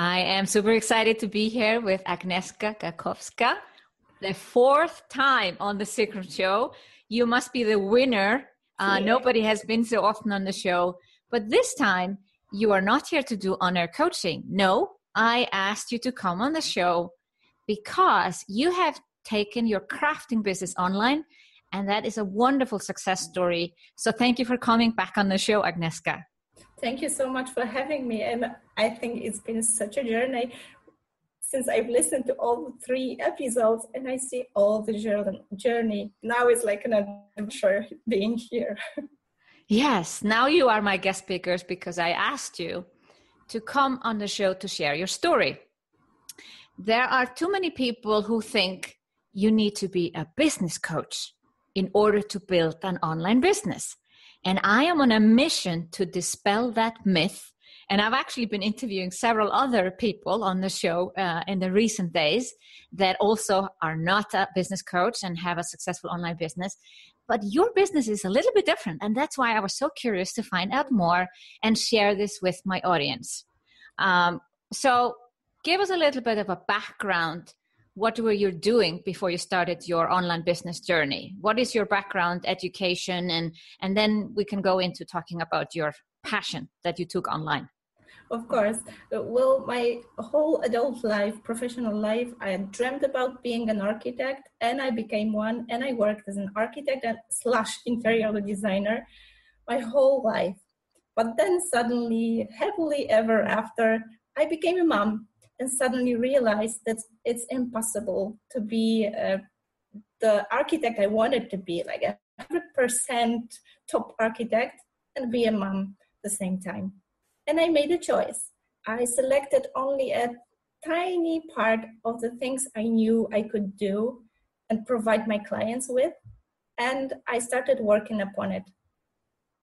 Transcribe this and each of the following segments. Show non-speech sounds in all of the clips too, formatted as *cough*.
I am super excited to be here with Agnieszka Gakowska, the fourth time on the Sigrun Show. You must be the winner. Uh, yeah. Nobody has been so often on the show, but this time you are not here to do on air coaching. No, I asked you to come on the show because you have taken your crafting business online and that is a wonderful success story. So thank you for coming back on the show, Agnieszka. Thank you so much for having me. And I think it's been such a journey since I've listened to all three episodes and I see all the journey. Now it's like an adventure being here. *laughs* Yes, now you are my guest speakers because I asked you to come on the show to share your story. There are too many people who think you need to be a business coach in order to build an online business. And I am on a mission to dispel that myth. And I've actually been interviewing several other people on the show uh, in the recent days that also are not a business coach and have a successful online business. But your business is a little bit different. And that's why I was so curious to find out more and share this with my audience. Um, so, give us a little bit of a background what were you doing before you started your online business journey? What is your background education and and then we can go into talking about your passion that you took online. Of course. Well my whole adult life professional life i dreamed about being an architect and i became one and i worked as an architect and slash interior designer my whole life. But then suddenly happily ever after i became a mom and suddenly realized that it's impossible to be uh, the architect I wanted to be, like a hundred percent top architect, and be a mom at the same time. And I made a choice. I selected only a tiny part of the things I knew I could do and provide my clients with, and I started working upon it.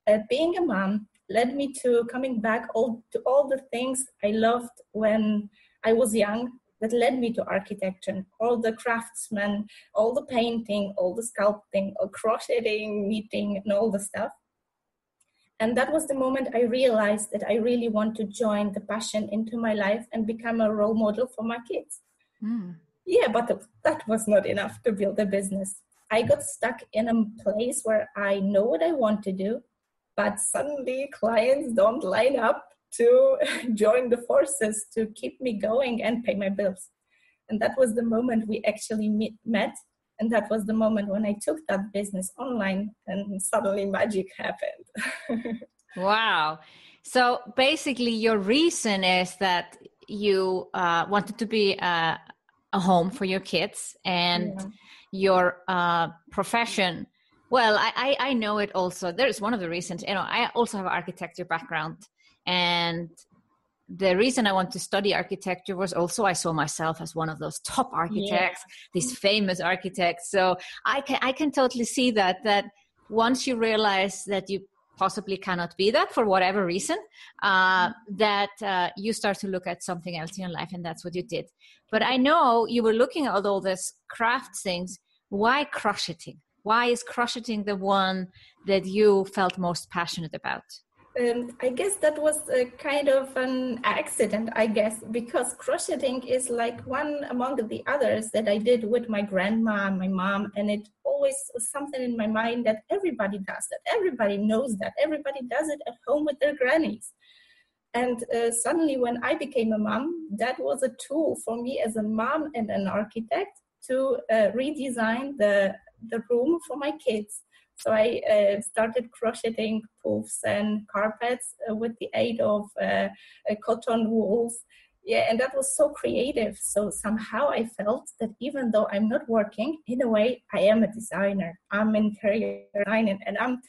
Uh, being a mom led me to coming back all to all the things I loved when I was young that led me to architecture. And all the craftsmen, all the painting, all the sculpting, all crocheting, knitting, and all the stuff. And that was the moment I realized that I really want to join the passion into my life and become a role model for my kids. Mm. Yeah, but that was not enough to build a business. I got stuck in a place where I know what I want to do, but suddenly clients don't line up to *laughs* join the forces to keep me going and pay my bills. And that was the moment we actually meet, met. And that was the moment when I took that business online and suddenly magic happened. *laughs* wow. So basically, your reason is that you uh, wanted to be a, a, home for your kids and yeah. your uh, profession. Well, I, I, I know it also. There's one of the reasons, you know, I also have an architecture background and the reason I want to study architecture was also I saw myself as one of those top architects, yeah. these famous architects. So I can I can totally see that that once you realize that you possibly cannot be that for whatever reason, uh, that uh, you start to look at something else in your life, and that's what you did. But I know you were looking at all this craft things. Why crocheting? Why is crocheting the one that you felt most passionate about? Um, I guess that was a kind of an accident, I guess, because crocheting is like one among the others that I did with my grandma and my mom. And it always was something in my mind that everybody does that. Everybody knows that. Everybody does it at home with their grannies. And uh, suddenly, when I became a mom, that was a tool for me as a mom and an architect to uh, redesign the, the room for my kids so I uh, started crocheting poofs and carpets uh, with the aid of uh, uh, cotton wools. Yeah, and that was so creative. So somehow I felt that even though I'm not working, in a way, I am a designer. I'm interior designing, and I'm.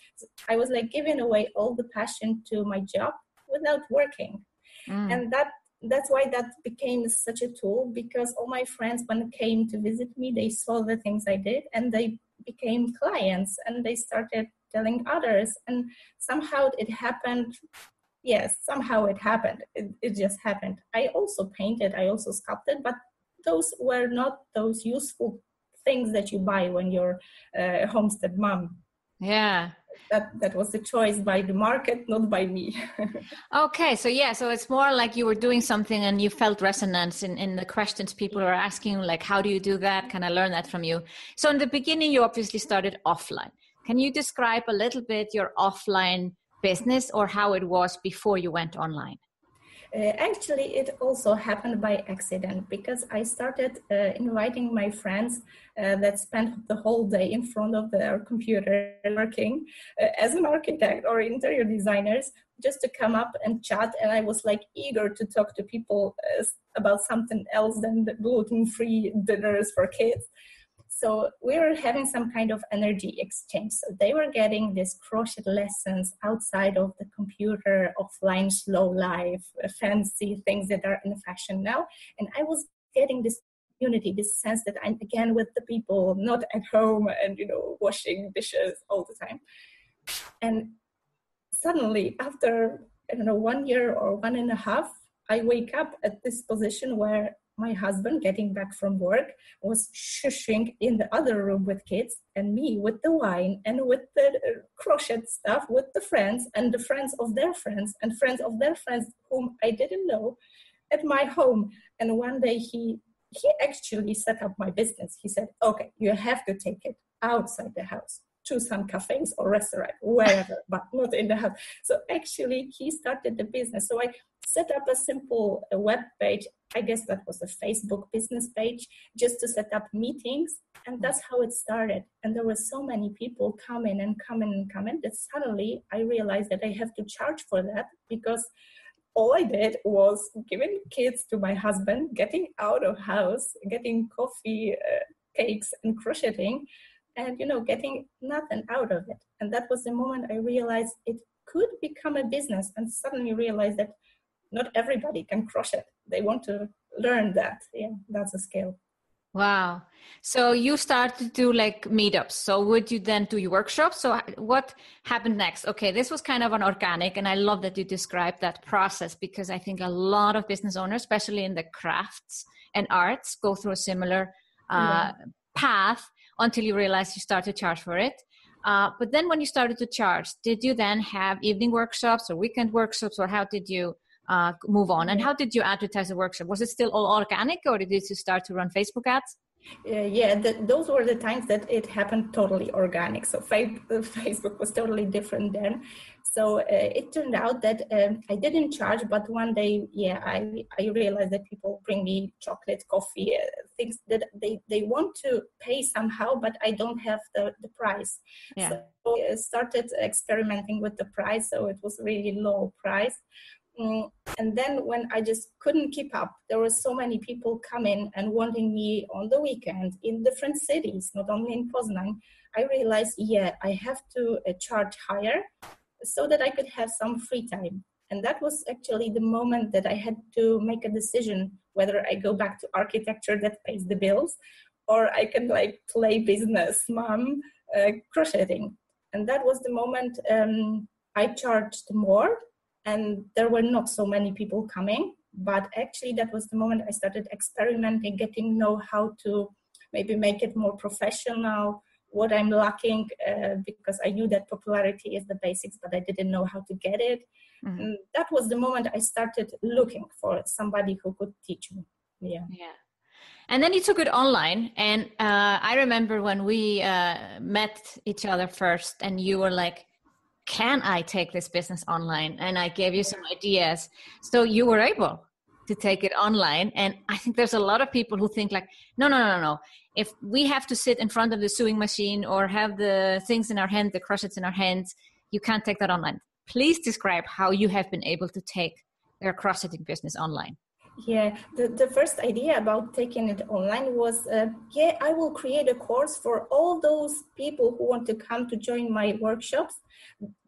I was like giving away all the passion to my job without working, mm. and that that's why that became such a tool because all my friends when they came to visit me they saw the things i did and they became clients and they started telling others and somehow it happened. Yes somehow it happened. It, it just happened. I also painted i also sculpted but those were not those useful things that you buy when you're uh, a homestead mom. Yeah that that was the choice by the market not by me. *laughs* Okay so yeah so it's more like you were doing something and you felt resonance in, in the questions people are asking like how do you do that? Can i learn that from you? So in the beginning you obviously started offline. Can you describe a little bit your offline business or how it was before you went online uh, actually, it also happened by accident because I started uh, inviting my friends uh, that spent the whole day in front of their computer working uh, as an architect or interior designers just to come up and chat. And I was like eager to talk to people uh, about something else than gluten free dinners for kids. So we were having some kind of energy exchange. So they were getting these crochet lessons outside of the computer, offline, slow life, fancy things that are in fashion now. And I was getting this unity, this sense that I'm again with the people, not at home and, you know, washing dishes all the time. And suddenly, after, I don't know, one year or one and a half, I wake up at this position where my husband getting back from work was shushing in the other room with kids and me with the wine and with the crochet stuff with the friends and the friends of their friends and friends of their friends whom I didn't know at my home. And one day he he actually set up my business. He said, "Okay, you have to take it outside the house." to some cafes or restaurant, wherever, but not in the house. So actually, he started the business. So I set up a simple web page. I guess that was a Facebook business page, just to set up meetings, and that's how it started. And there were so many people coming and coming and coming that suddenly I realized that I have to charge for that because all I did was giving kids to my husband, getting out of house, getting coffee, uh, cakes, and crocheting and you know getting nothing out of it and that was the moment i realized it could become a business and suddenly realized that not everybody can crush it. they want to learn that yeah that's a skill wow so you start to do like meetups so would you then do your workshops so what happened next okay this was kind of an organic and i love that you described that process because i think a lot of business owners especially in the crafts and arts go through a similar uh, yeah. path until you realize you start to charge for it. Uh, but then when you started to charge, did you then have evening workshops or weekend workshops or how did you uh, move on? And how did you advertise the workshop? Was it still all organic or did you start to run Facebook ads? Uh, yeah, the, those were the times that it happened totally organic. So *laughs* Facebook was totally different then. So uh, it turned out that um, I didn't charge, but one day, yeah, I, I realized that people bring me chocolate, coffee, uh, things that they, they want to pay somehow, but I don't have the, the price. Yeah. So I started experimenting with the price. So it was really low price. And then when I just couldn't keep up, there were so many people coming and wanting me on the weekend in different cities, not only in Poznan. I realized, yeah, I have to uh, charge higher so that I could have some free time. And that was actually the moment that I had to make a decision whether I go back to architecture that pays the bills or I can like play business mom uh, crocheting. And that was the moment um, I charged more and there were not so many people coming. But actually, that was the moment I started experimenting, getting know how to maybe make it more professional, what I'm lacking uh, because I knew that popularity is the basics, but I didn't know how to get it. Mm-hmm. that was the moment I started looking for somebody who could teach me. Yeah. Yeah. And then you took it online. And uh, I remember when we uh, met each other first, and you were like, can I take this business online? And I gave you some ideas. So you were able to take it online. And I think there's a lot of people who think like, no, no, no, no if we have to sit in front of the sewing machine or have the things in our hand, the crochets in our hands, you can't take that online. Please describe how you have been able to take their crocheting business online. Yeah, the, the first idea about taking it online was uh, yeah, I will create a course for all those people who want to come to join my workshops,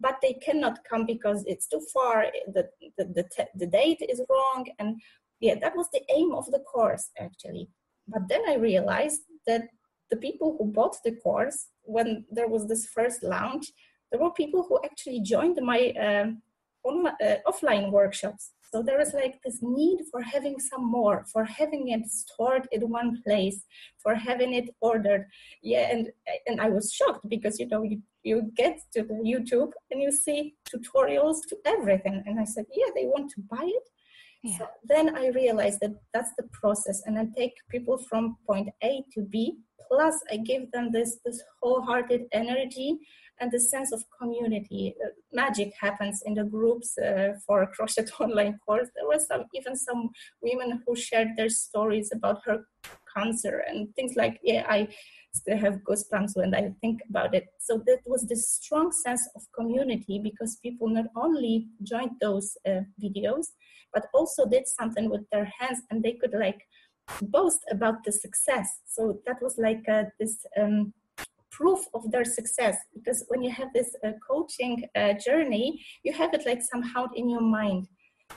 but they cannot come because it's too far, the, the, the, the date is wrong. And yeah, that was the aim of the course actually. But then I realized that the people who bought the course when there was this first launch there were people who actually joined my uh, on, uh, offline workshops So there was like this need for having some more, for having it stored in one place, for having it ordered. Yeah, and and I was shocked because you know you, you get to the YouTube and you see tutorials to everything, and I said, yeah, they want to buy it. Yeah. So then I realized that that's the process, and I take people from point A to B. Plus, I give them this this wholehearted energy and the sense of community. Uh, magic happens in the groups uh, for a crochet *laughs* online course. There were some even some women who shared their stories about her cancer and things like yeah I still have goosebumps when I think about it. So that was this strong sense of community because people not only joined those uh, videos but also did something with their hands and they could like boast about the success. So that was like uh, this. Um, proof of their success because when you have this uh, coaching uh, journey you have it like somehow in your mind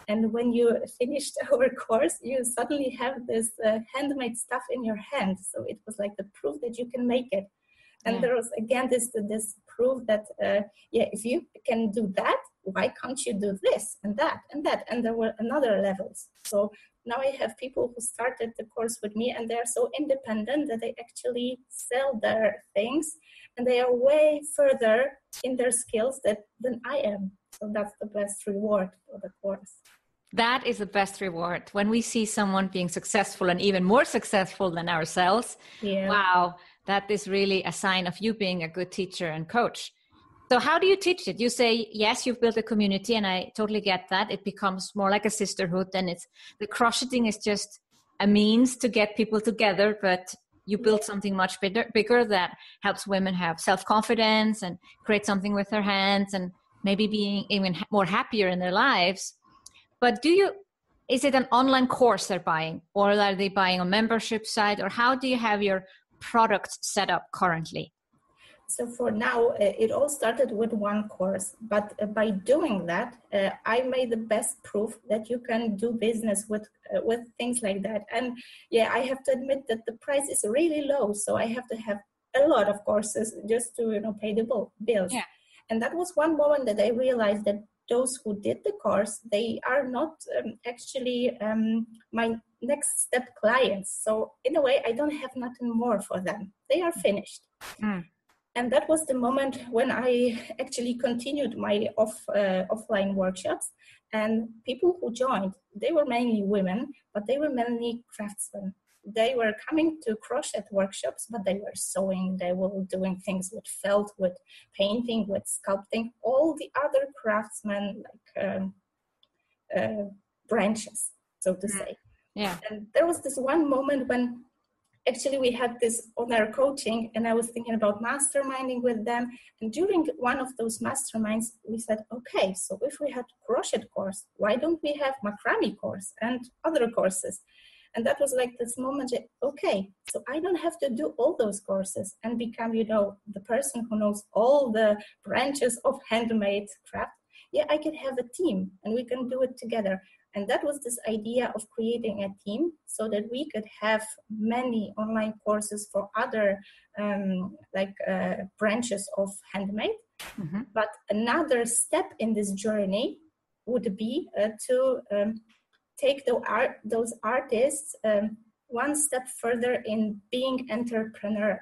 and when you finished *laughs* our course you suddenly have this uh, handmade stuff in your hand so it was like the proof that you can make it and yeah. there was again this this proof that uh, yeah if you can do that why can't you do this and that and that and there were another levels so now I have people who started the course with me and they're so independent that they actually sell their things and they are way further in their skills that, than I am. So that's the best reward for the course. That is the best reward when we see someone being successful and even more successful than ourselves. Yeah. Wow, that is really a sign of you being a good teacher and coach. So how do you teach it? You say yes, you've built a community, and I totally get that. It becomes more like a sisterhood, and it's the crocheting is just a means to get people together, but you build something much bigger, bigger that helps women have self confidence and create something with their hands, and maybe being even more happier in their lives. But do you? Is it an online course they're buying, or are they buying a membership site, or how do you have your product set up currently? So for now, uh, it all started with one course, but uh, by doing that, uh, I made the best proof that you can do business with uh, with things like that. And yeah, I have to admit that the price is really low, so I have to have a lot of courses just to you know pay the bill, bills. Yeah. And that was one moment that I realized that those who did the course, they are not um, actually um, my next step clients. So in a way, I don't have nothing more for them. They are finished. Mm and that was the moment when I actually continued my off uh, offline workshops. And people who joined, they were mainly women, but they were mainly craftsmen. They were coming to crochet workshops, but they were sewing. They were doing things with felt, with painting, with sculpting, all the other craftsmen like um, uh, branches, so to mm. say. Yeah. And there was this one moment when actually we had this on our coaching and i was thinking about masterminding with them. And during one of those masterminds we said okay so if we had crochet course why don't we have macrame course and other courses? And that was like this moment okay so i don't have to do all those courses and become you know the person who knows all the branches of handmade craft. Yeah i can have a team and we can do it together and that was this idea of creating a team so that we could have many online courses for other um, like uh, branches of handmade. Mm-hmm. But another step in this journey would be uh, to um, take the art, those artists um, one step further in being entrepreneur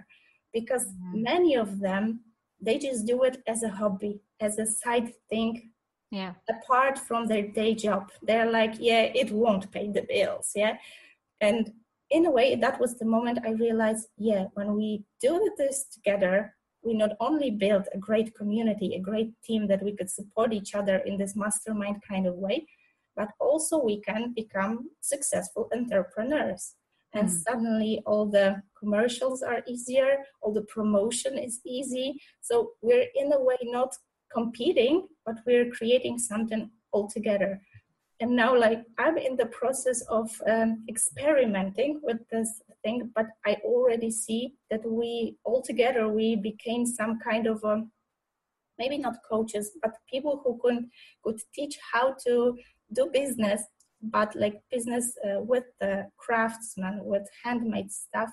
because mm-hmm. many of them they just do it as a hobby as a side thing yeah. Apart from their day job they're like yeah it won't pay the bills yeah? And in a way that was the moment i realized yeah when we do this together we not only build a great community a great team that we could support each other in this mastermind kind of way but also we can become successful entrepreneurs. And mm. suddenly all the commercials are easier all the promotion is easy. So we're in a way not competing, but we're creating something altogether. And now, like, I'm in the process of um, experimenting with this thing, but I already see that we all together we became some kind of um, maybe not coaches, but people who could could teach how to do business, but like business uh, with the craftsmen, with handmade stuff,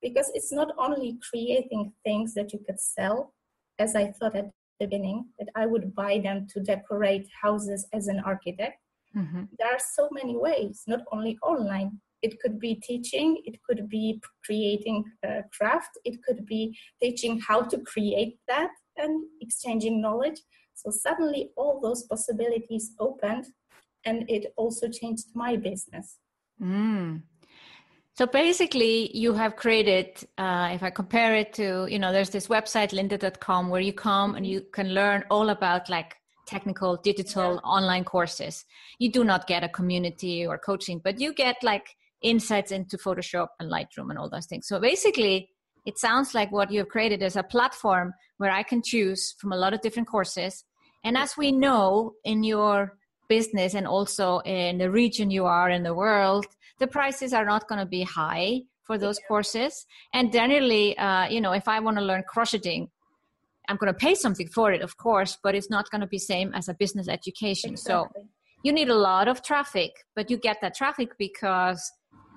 because it's not only creating things that you could sell, as I thought at beginning that I would buy them to decorate houses as an architect, Mm-hmm. There are so many ways, not only online. It could be teaching, it could be creating a craft, it could be teaching how to create that and exchanging knowledge. So suddenly all those possibilities opened and it also changed my business. Mm. So basically, you have created, uh, if I compare it to, you know, there's this website, lynda.com, where you come and you can learn all about like technical digital yeah. online courses. You do not get a community or coaching, but you get like insights into Photoshop and Lightroom and all those things. So basically, it sounds like what you've created is a platform where I can choose from a lot of different courses. And as we know in your business and also in the region you are in the world, the prices are not going to be high for those courses. And generally, uh, you know, if I want to learn crocheting, I'm going to pay something for it, of course, but it's not going to be same as a business education. Exactly. So you need a lot of traffic, but you get that traffic because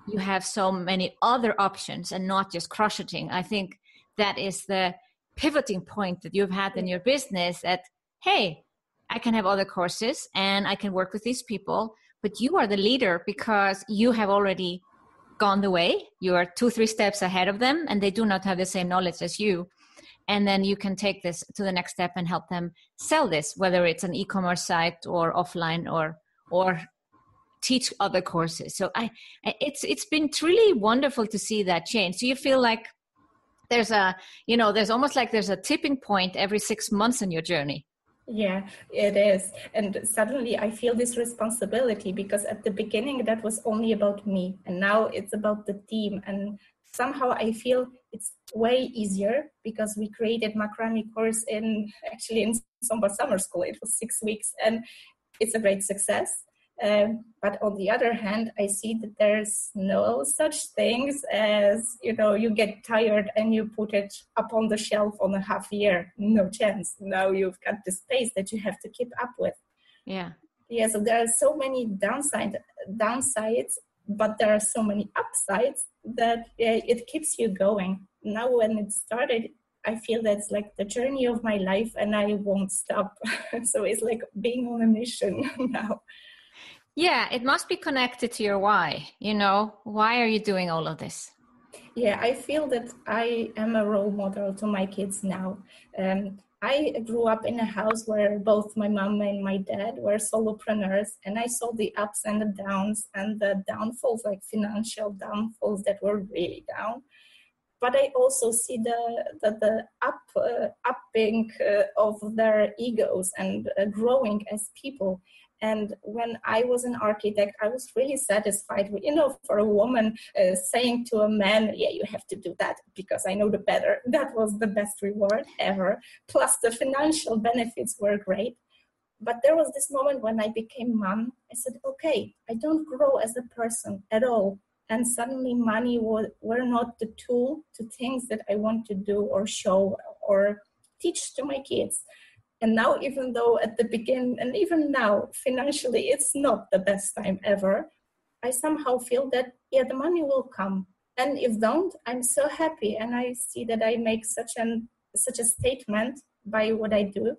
you have so many other options and not just crocheting. I think that is the pivoting point that you've had in your business that, hey, I can have other courses and I can work with these people, but you are the leader because you have already gone the way. You are two, three steps ahead of them and they do not have the same knowledge as you. And then you can take this to the next step and help them sell this, whether it's an e-commerce site or offline or or teach other courses. So I, it's it's been truly wonderful to see that change. Do you feel like there's a you know there's almost like there's a tipping point every six months in your journey? Yeah, it is. And suddenly I feel this responsibility because at the beginning that was only about me and now it's about the team. And somehow I feel it's way easier because we created macrame course in actually in summer school. It was six weeks and it's a great success. Um, but on the other hand, I see that there's no such things as, you know, you get tired and you put it up on the shelf on a half year. No chance. Now you've got the space that you have to keep up with. Yeah. Yeah. So there are so many downside, downsides, but there are so many upsides that yeah, it keeps you going. Now, when it started, I feel that's like the journey of my life and I won't stop. *laughs* so it's like being on a mission *laughs* now. Yeah, it must be connected to your why. You know, why are you doing all of this? Yeah, I feel that I am a role model to my kids now. Um, I grew up in a house where both my mom and my dad were solopreneurs, and I saw the ups and the downs and the downfalls, like financial downfalls that were really down. But I also see the the, the up uh, upping uh, of their egos and uh, growing as people. And when I was an architect, I was really satisfied with, you know, for a woman uh, saying to a man, yeah, you have to do that because I know the better. *laughs* That was the best reward ever. Plus, the financial benefits were great. But there was this moment when I became mom. I said, okay, I don't grow as a person at all. And suddenly, money was, were not the tool to things that I want to do or show or teach to my kids and now, even though at the beginning, and even now, financially, it's not the best time ever, I somehow feel that, yeah, the money will come. And if don't, I'm so happy. And I see that I make such an such a statement by what I do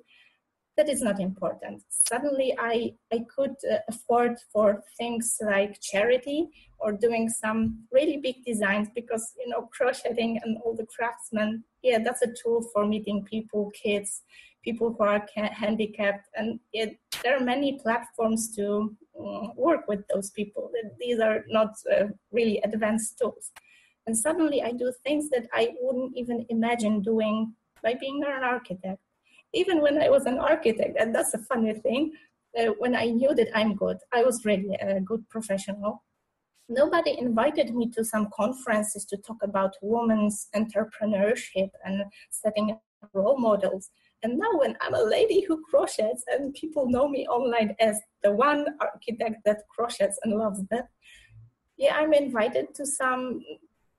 that is not important. Suddenly, I, I could uh, afford for things like charity or doing some really big designs because, you know, crocheting and all the craftsmen, yeah, that's a tool for meeting people, kids, people who are handicapped. And it, there are many platforms to uh, work with those people. These are not uh, really advanced tools. And suddenly I do things that I wouldn't even imagine doing by being an architect even when I was an architect, and that's a funny thing, uh, when I knew that I'm good, I was really a good professional. Nobody invited me to some conferences to talk about women's entrepreneurship and setting up role models. And now, when I'm a lady who crochets and people know me online as the one architect that crochets and loves that, yeah, I'm invited to some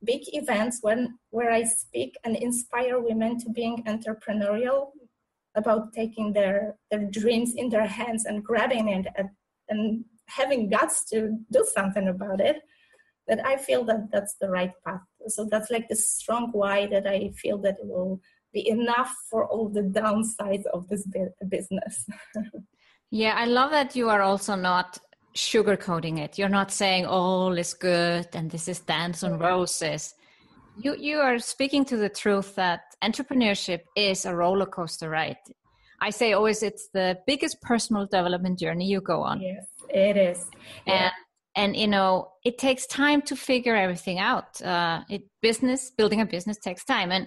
big events when where I speak and inspire women to being entrepreneurial, about taking their their dreams in their hands and grabbing it and, and having guts to do something about it that i feel that that's the right path. So that's like the strong why that i feel that it will be enough for all the downsides of this business *laughs* yeah i love that you are also not sugarcoating it. You're not saying all is good and this is dance on roses. You you are speaking to the truth that entrepreneurship is a roller coaster ride. I say always it's the biggest personal development journey you go on. Yes, it is. And and you know it takes time to figure everything out. Uh, it business building a business takes time, and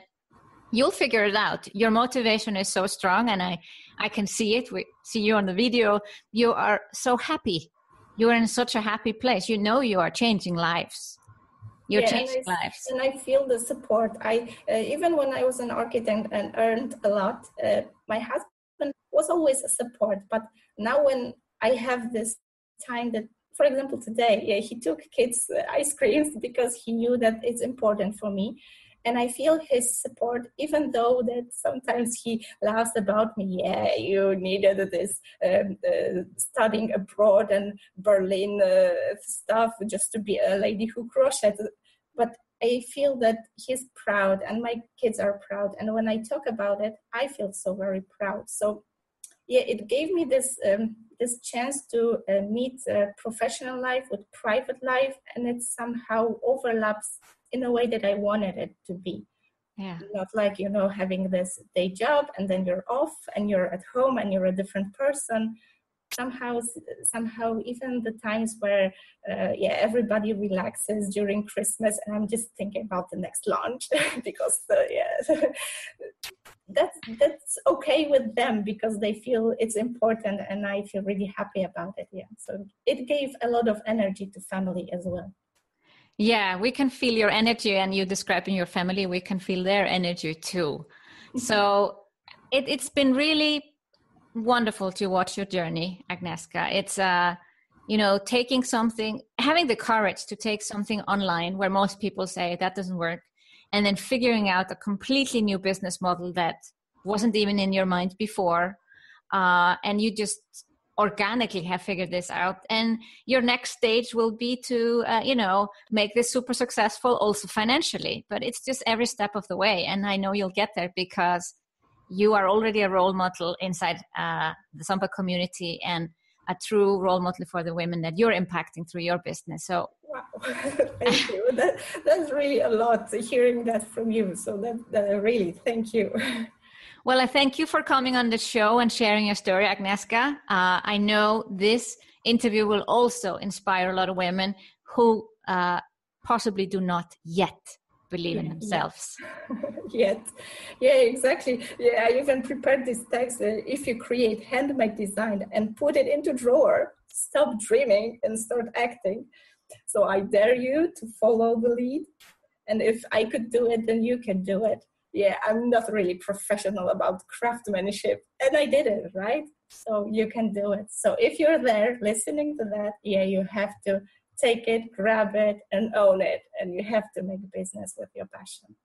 you'll figure it out. Your motivation is so strong, and I I can see it. We see you on the video. You are so happy. You are in such a happy place. You know you are changing lives you're yeah, changing and I, lives and i feel the support i uh, even when i was an architect and earned a lot uh, my husband was always a support but now when i have this time that for example today yeah, he took kids ice creams because he knew that it's important for me and i feel his support even though that sometimes he laughs about me yeah you needed this um, uh, studying abroad and berlin uh, stuff just to be a lady who crocheted but I feel that he's proud and my kids are proud. And when I talk about it, I feel so very proud. So yeah, it gave me this um, this chance to uh, meet uh, professional life with private life, and it somehow overlaps in a way that I wanted it to be. Yeah. Not like you know having this day job and then you're off and you're at home and you're a different person somehow somehow even the times where uh, yeah everybody relaxes during christmas and i'm just thinking about the next launch *laughs* because uh, yeah *laughs* that's that's okay with them because they feel it's important and i feel really happy about it yeah so it gave a lot of energy to family as well yeah we can feel your energy and you describe in your family we can feel their energy too so it, it's been really wonderful to watch your journey, Agnieszka. It's uh, you know, taking something, having the courage to take something online where most people say that doesn't work, and then figuring out a completely new business model that wasn't even in your mind before, uh, and you just organically have figured this out and your next stage will be to uh, you know make this super successful also financially but it's just every step of the way and i know you'll get there because you are already a role model inside uh, the Samba community and a true role model for the women that you're impacting through your business. So, wow, *laughs* thank you. That, that's really a lot to hearing that from you. So, that, that really, thank you. *laughs* Well, I thank you for coming on the show and sharing your story, Agnieszka. Uh, I know this interview will also inspire a lot of women who uh, possibly do not yet believe in *laughs* themselves. *laughs* Yet. Yeah exactly. Yeah i even prepared this text uh, if you create handmade design and put it into drawer stop dreaming and start acting. So i dare you to follow the lead and if i could do it then you can do it yeah i'm not really professional about craftsmanship and i did it right so you can do it so if you're there listening to that yeah you have to take it, grab it, and own it. And you have to make business with your passion.